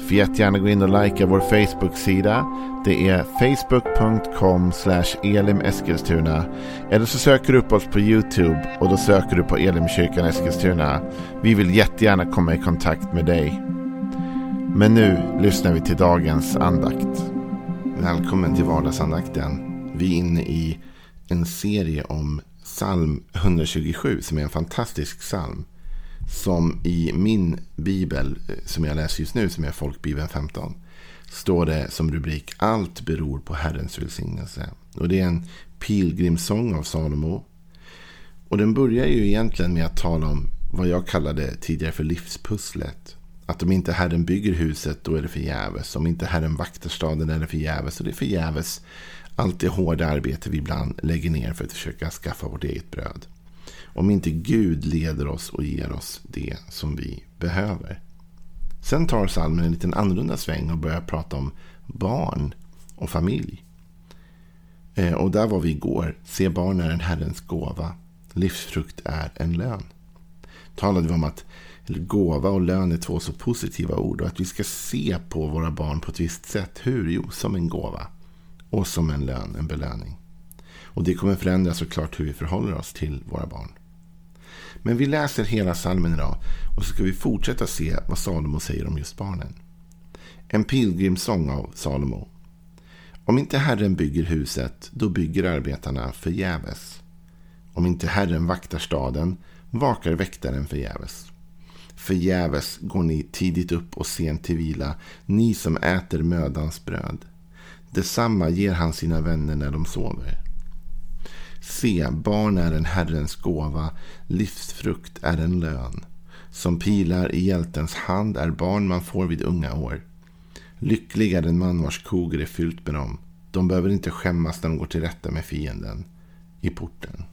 Får jättegärna gå in och likea vår Facebook-sida. Det är facebook.com elimeskilstuna. Eller så söker du upp oss på YouTube och då söker du på Elimkyrkan Eskilstuna. Vi vill jättegärna komma i kontakt med dig. Men nu lyssnar vi till dagens andakt. Välkommen till vardagsandakten. Vi är inne i en serie om psalm 127 som är en fantastisk psalm. Som i min bibel, eh, som jag läser just nu, som är folkbibeln 15. Står det som rubrik Allt beror på Herrens välsignelse. Och det är en pilgrimssång av Salomo. Och den börjar ju egentligen med att tala om vad jag kallade tidigare för livspusslet. Att om inte Herren bygger huset, då är det förgäves. Om inte Herren vaktar staden, är det förgäves. Och det är förgäves allt det hårda arbete vi ibland lägger ner för att försöka skaffa vårt eget bröd. Om inte Gud leder oss och ger oss det som vi behöver. Sen tar salmen en liten annorlunda sväng och börjar prata om barn och familj. Eh, och där var vi igår. Se barn är en Herrens gåva. Livsfrukt är en lön. Talade vi om att gåva och lön är två så positiva ord och att vi ska se på våra barn på ett visst sätt. Hur? Jo, som en gåva och som en lön, en belöning. Och det kommer förändra såklart hur vi förhåller oss till våra barn. Men vi läser hela salmen idag och så ska vi fortsätta se vad Salomo säger om just barnen. En pilgrimssång av Salomo. Om inte Herren bygger huset, då bygger arbetarna förgäves. Om inte Herren vaktar staden, vakar väktaren förgäves. Förgäves går ni tidigt upp och sent till vila, ni som äter mödans bröd. Detsamma ger han sina vänner när de sover. Se, barn är en Herrens gåva, livsfrukt är en lön. Som pilar i hjältens hand är barn man får vid unga år. Lycklig är den man vars koger är fyllt med dem. De behöver inte skämmas när de går till rätta med fienden i porten.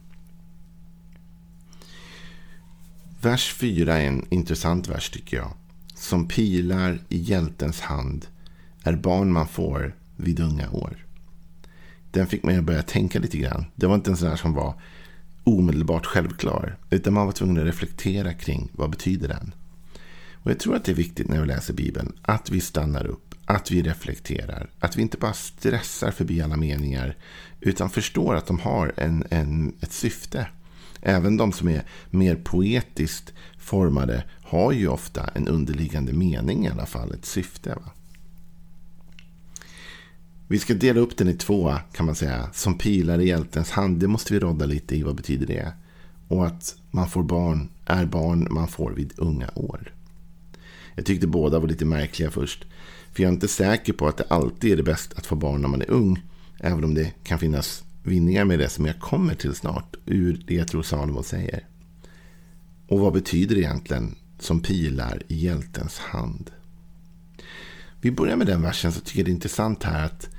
Vers 4 är en intressant vers tycker jag. Som pilar i hjältens hand är barn man får vid unga år. Den fick mig att börja tänka lite grann. Det var inte en sån här som var omedelbart självklar. Utan man var tvungen att reflektera kring vad betyder den. Och jag tror att det är viktigt när vi läser Bibeln att vi stannar upp, att vi reflekterar. Att vi inte bara stressar förbi alla meningar utan förstår att de har en, en, ett syfte. Även de som är mer poetiskt formade har ju ofta en underliggande mening i alla fall, ett syfte. Va? Vi ska dela upp den i två kan man säga. Som pilar i hjältens hand. Det måste vi rodda lite i. Vad betyder det? Och att man får barn är barn man får vid unga år. Jag tyckte båda var lite märkliga först. För jag är inte säker på att det alltid är det bäst att få barn när man är ung. Även om det kan finnas vinningar med det som jag kommer till snart. Ur det jag tror Salomo säger. Och vad betyder det egentligen som pilar i hjältens hand? Vi börjar med den versen så tycker jag det är intressant här att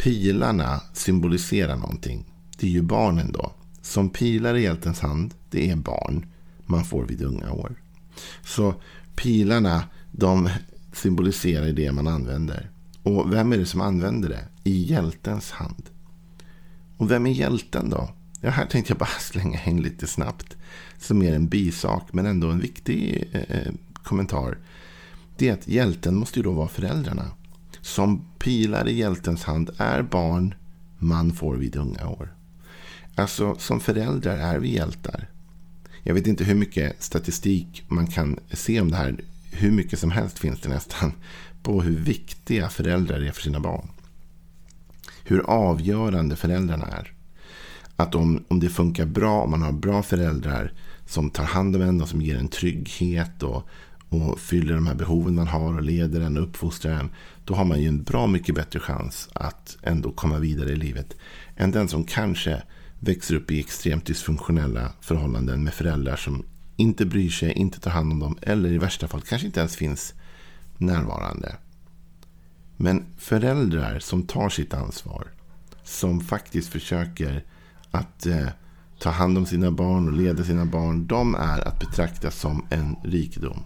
pilarna symboliserar någonting. Det är ju barnen då. Som pilar i hjältens hand, det är barn man får vid unga år. Så pilarna, de symboliserar det man använder. Och vem är det som använder det? I hjältens hand. Och vem är hjälten då? Ja, här tänkte jag bara slänga in lite snabbt. Som är en bisak, men ändå en viktig eh, eh kommentar. Det är att hjälten måste ju då vara föräldrarna. Som pilar i hjältens hand är barn man får vid unga år. Alltså som föräldrar är vi hjältar. Jag vet inte hur mycket statistik man kan se om det här. Hur mycket som helst finns det nästan. På hur viktiga föräldrar är för sina barn. Hur avgörande föräldrarna är. Att om, om det funkar bra, om man har bra föräldrar som tar hand om en och som ger en trygghet och, och fyller de här behoven man har och leder en och uppfostrar en. Då har man ju en bra mycket bättre chans att ändå komma vidare i livet. Än den som kanske växer upp i extremt dysfunktionella förhållanden med föräldrar som inte bryr sig, inte tar hand om dem eller i värsta fall kanske inte ens finns närvarande. Men föräldrar som tar sitt ansvar, som faktiskt försöker att eh, ta hand om sina barn och leda sina barn. De är att betrakta som en rikedom.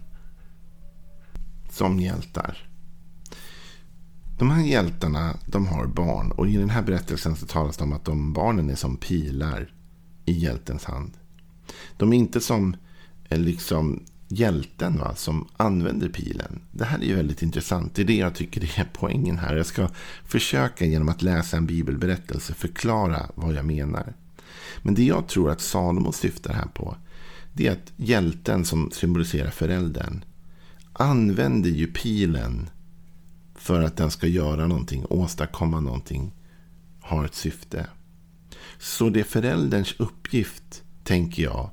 Som hjältar. De här hjältarna de har barn. Och i den här berättelsen så talas det om att de barnen är som pilar i hjältens hand. De är inte som eh, liksom hjälten va, som använder pilen. Det här är ju väldigt intressant. Det är det jag tycker är poängen här. Jag ska försöka genom att läsa en bibelberättelse förklara vad jag menar. Men det jag tror att Salomo syftar här på det är att hjälten som symboliserar föräldern använder ju pilen för att den ska göra någonting, åstadkomma någonting, har ett syfte. Så det är förälderns uppgift, tänker jag,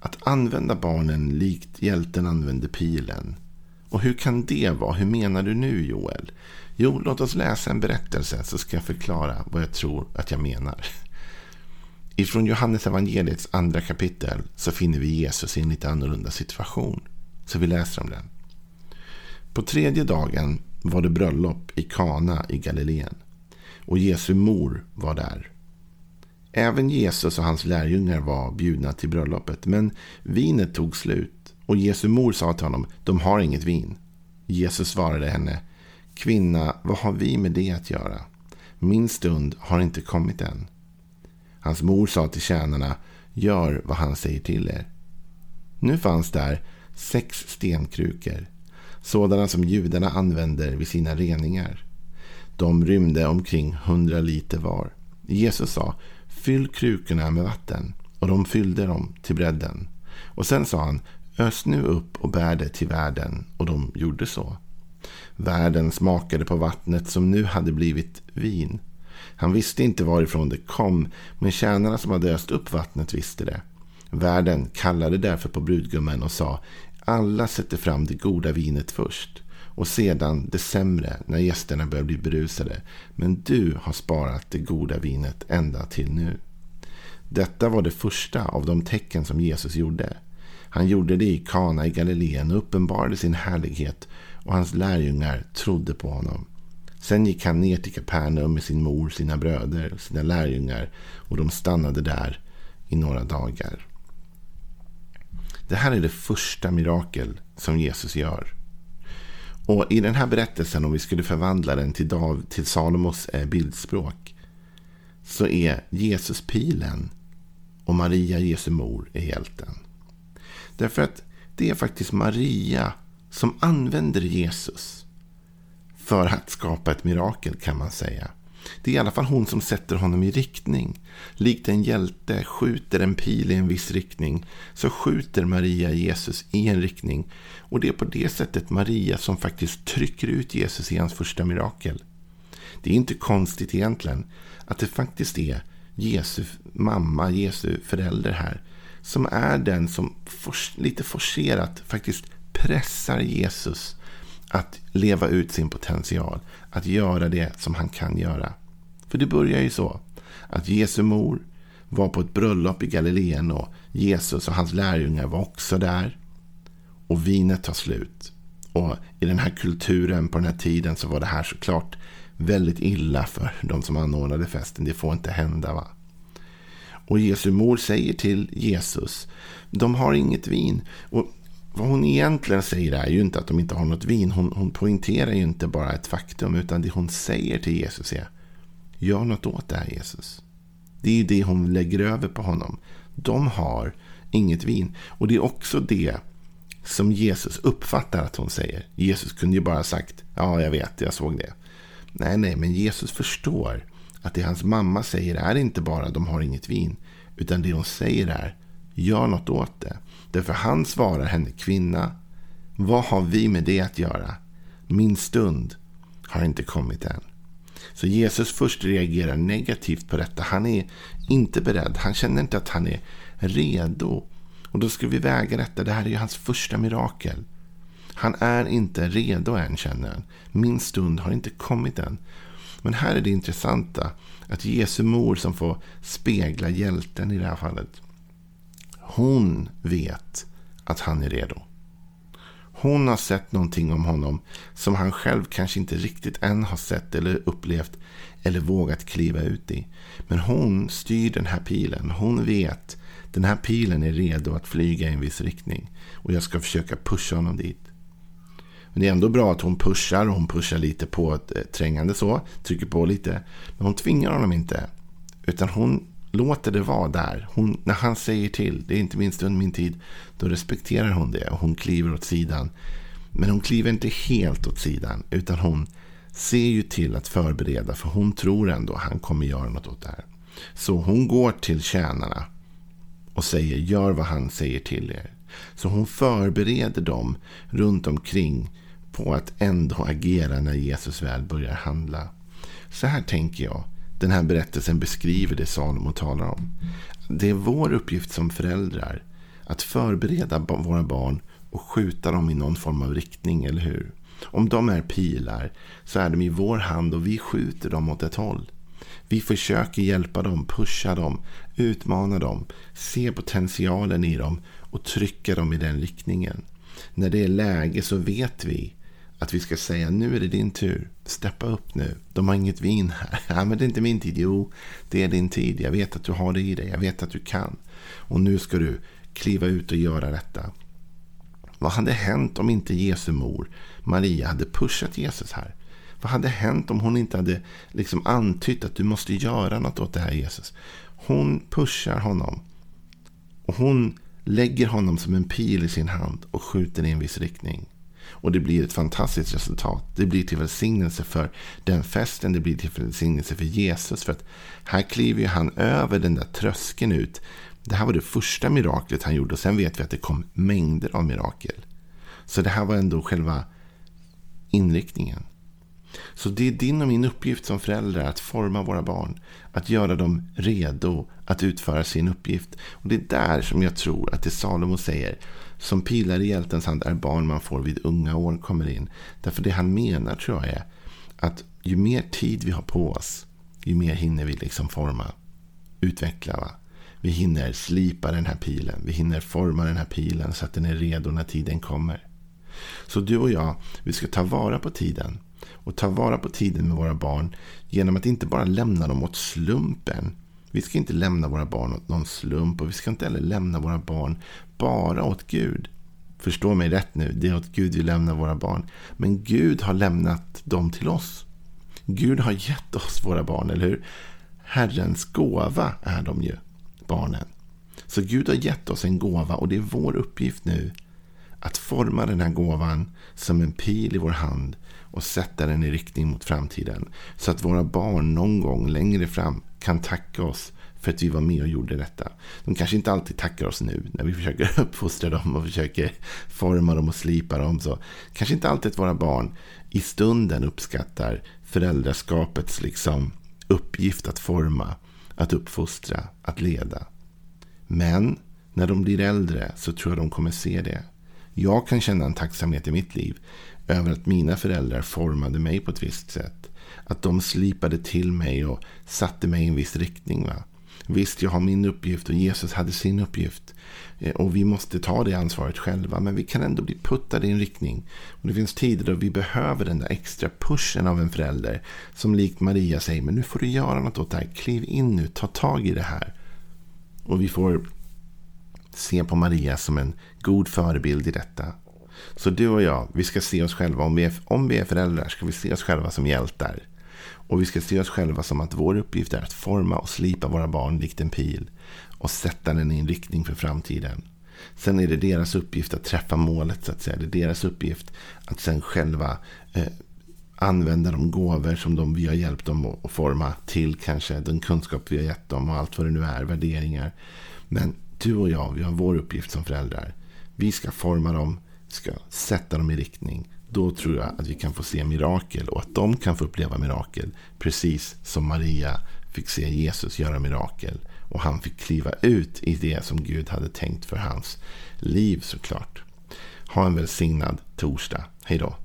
att använda barnen likt hjälten använder pilen. Och hur kan det vara? Hur menar du nu Joel? Jo, låt oss läsa en berättelse så ska jag förklara vad jag tror att jag menar. Ifrån Johannes evangeliets andra kapitel så finner vi Jesus i en lite annorlunda situation. Så vi läser om den. På tredje dagen var det bröllop i Kana i Galileen. Och Jesu mor var där. Även Jesus och hans lärjungar var bjudna till bröllopet. Men vinet tog slut. Och Jesu mor sa till honom, de har inget vin. Jesus svarade henne, kvinna, vad har vi med det att göra? Min stund har inte kommit än. Hans mor sa till tjänarna, gör vad han säger till er. Nu fanns där sex stenkrukor, sådana som judarna använder vid sina reningar. De rymde omkring hundra liter var. Jesus sa, fyll krukorna med vatten. Och de fyllde dem till bredden. Och sen sa han, ös nu upp och bär det till världen. Och de gjorde så. Världen smakade på vattnet som nu hade blivit vin. Han visste inte varifrån det kom, men tjänarna som hade öst upp vattnet visste det. Värden kallade därför på brudgummen och sa, alla sätter fram det goda vinet först och sedan det sämre när gästerna börjar bli berusade. Men du har sparat det goda vinet ända till nu. Detta var det första av de tecken som Jesus gjorde. Han gjorde det i Kana i Galileen och uppenbarade sin härlighet och hans lärjungar trodde på honom. Sen gick han ner till Kapernaum med sin mor, sina bröder, och sina lärjungar och de stannade där i några dagar. Det här är det första mirakel som Jesus gör. Och i den här berättelsen, om vi skulle förvandla den till, Dav, till Salomos eh, bildspråk, så är Jesus pilen och Maria, Jesu mor, är hjälten. Därför att det är faktiskt Maria som använder Jesus för att skapa ett mirakel kan man säga. Det är i alla fall hon som sätter honom i riktning. Likt en hjälte skjuter en pil i en viss riktning så skjuter Maria Jesus i en riktning. Och det är på det sättet Maria som faktiskt trycker ut Jesus i hans första mirakel. Det är inte konstigt egentligen att det faktiskt är Jesu mamma, Jesu förälder här som är den som lite forcerat faktiskt pressar Jesus att leva ut sin potential. Att göra det som han kan göra. För det börjar ju så. Att Jesu mor var på ett bröllop i Galileen och Jesus och hans lärjungar var också där. Och vinet tar slut. Och i den här kulturen på den här tiden så var det här såklart väldigt illa för de som anordnade festen. Det får inte hända va. Och Jesu mor säger till Jesus, de har inget vin. Och vad hon egentligen säger är ju inte att de inte har något vin. Hon, hon poängterar ju inte bara ett faktum, utan det hon säger till Jesus är Gör något åt det här Jesus. Det är ju det hon lägger över på honom. De har inget vin. Och det är också det som Jesus uppfattar att hon säger. Jesus kunde ju bara ha sagt Ja, jag vet, jag såg det. Nej, nej, men Jesus förstår att det hans mamma säger är inte bara de har inget vin. Utan det hon säger är Gör något åt det. Därför han svarar henne kvinna. Vad har vi med det att göra? Min stund har inte kommit än. Så Jesus först reagerar negativt på detta. Han är inte beredd. Han känner inte att han är redo. Och då ska vi väga detta. Det här är ju hans första mirakel. Han är inte redo än känner han. Min stund har inte kommit än. Men här är det intressanta. Att Jesu mor som får spegla hjälten i det här fallet. Hon vet att han är redo. Hon har sett någonting om honom som han själv kanske inte riktigt än har sett eller upplevt eller vågat kliva ut i. Men hon styr den här pilen. Hon vet den här pilen är redo att flyga i en viss riktning. Och jag ska försöka pusha honom dit. Men det är ändå bra att hon pushar. Hon pushar lite på ett eh, trängande så. Trycker på lite. Men hon tvingar honom inte. Utan hon låter det vara där. Hon, när han säger till, det är inte minst under min tid, då respekterar hon det och hon kliver åt sidan. Men hon kliver inte helt åt sidan, utan hon ser ju till att förbereda, för hon tror ändå att han kommer göra något åt det här. Så hon går till tjänarna och säger gör vad han säger till er. Så hon förbereder dem runt omkring på att ändå agera när Jesus väl börjar handla. Så här tänker jag. Den här berättelsen beskriver det Salomo talar om. Det är vår uppgift som föräldrar att förbereda våra barn och skjuta dem i någon form av riktning, eller hur? Om de är pilar så är de i vår hand och vi skjuter dem åt ett håll. Vi försöker hjälpa dem, pusha dem, utmana dem, se potentialen i dem och trycka dem i den riktningen. När det är läge så vet vi att vi ska säga nu är det din tur. Steppa upp nu. De har inget vin här. Ja, men det är inte min tid. Jo, det är din tid. Jag vet att du har det i dig. Jag vet att du kan. Och nu ska du kliva ut och göra detta. Vad hade hänt om inte Jesu mor Maria hade pushat Jesus här? Vad hade hänt om hon inte hade liksom antytt att du måste göra något åt det här Jesus? Hon pushar honom. Och hon lägger honom som en pil i sin hand och skjuter i en viss riktning. Och det blir ett fantastiskt resultat. Det blir till välsignelse för den festen. Det blir till välsignelse för Jesus. För att här kliver han över den där tröskeln ut. Det här var det första miraklet han gjorde. Och sen vet vi att det kom mängder av mirakel. Så det här var ändå själva inriktningen. Så det är din och min uppgift som föräldrar att forma våra barn. Att göra dem redo att utföra sin uppgift. Och det är där som jag tror att det Salomo säger som pilar i hjältens hand är barn man får vid unga år kommer in. Därför det han menar tror jag är att ju mer tid vi har på oss, ju mer hinner vi liksom forma, utveckla. Va? Vi hinner slipa den här pilen, vi hinner forma den här pilen så att den är redo när tiden kommer. Så du och jag, vi ska ta vara på tiden. Och ta vara på tiden med våra barn genom att inte bara lämna dem åt slumpen. Vi ska inte lämna våra barn åt någon slump och vi ska inte heller lämna våra barn bara åt Gud. Förstå mig rätt nu, det är åt Gud vi lämnar våra barn. Men Gud har lämnat dem till oss. Gud har gett oss våra barn, eller hur? Herrens gåva är de ju, barnen. Så Gud har gett oss en gåva och det är vår uppgift nu att forma den här gåvan som en pil i vår hand och sätta den i riktning mot framtiden. Så att våra barn någon gång längre fram kan tacka oss för att vi var med och gjorde detta. De kanske inte alltid tackar oss nu när vi försöker uppfostra dem och försöker forma dem och slipa dem. Så kanske inte alltid att våra barn i stunden uppskattar föräldraskapets liksom uppgift att forma, att uppfostra, att leda. Men när de blir äldre så tror jag de kommer se det. Jag kan känna en tacksamhet i mitt liv över att mina föräldrar formade mig på ett visst sätt. Att de slipade till mig och satte mig i en viss riktning. Va? Visst, jag har min uppgift och Jesus hade sin uppgift. Eh, och vi måste ta det ansvaret själva. Men vi kan ändå bli puttade i en riktning. Och det finns tider då vi behöver den där extra pushen av en förälder. Som likt Maria säger, men nu får du göra något åt det här. Kliv in nu, ta tag i det här. Och vi får se på Maria som en god förebild i detta. Så du och jag, vi ska se oss själva, om vi är, om vi är föräldrar, ska vi se oss själva som hjältar. Och vi ska se oss själva som att vår uppgift är att forma och slipa våra barn likt en pil. Och sätta den i en riktning för framtiden. Sen är det deras uppgift att träffa målet så att säga. Det är deras uppgift att sen själva eh, använda de gåvor som de, vi har hjälpt dem att forma till kanske den kunskap vi har gett dem och allt vad det nu är, värderingar. Men du och jag, vi har vår uppgift som föräldrar. Vi ska forma dem, ska sätta dem i riktning. Då tror jag att vi kan få se mirakel och att de kan få uppleva mirakel. Precis som Maria fick se Jesus göra mirakel. Och han fick kliva ut i det som Gud hade tänkt för hans liv såklart. Ha en välsignad torsdag. Hej då.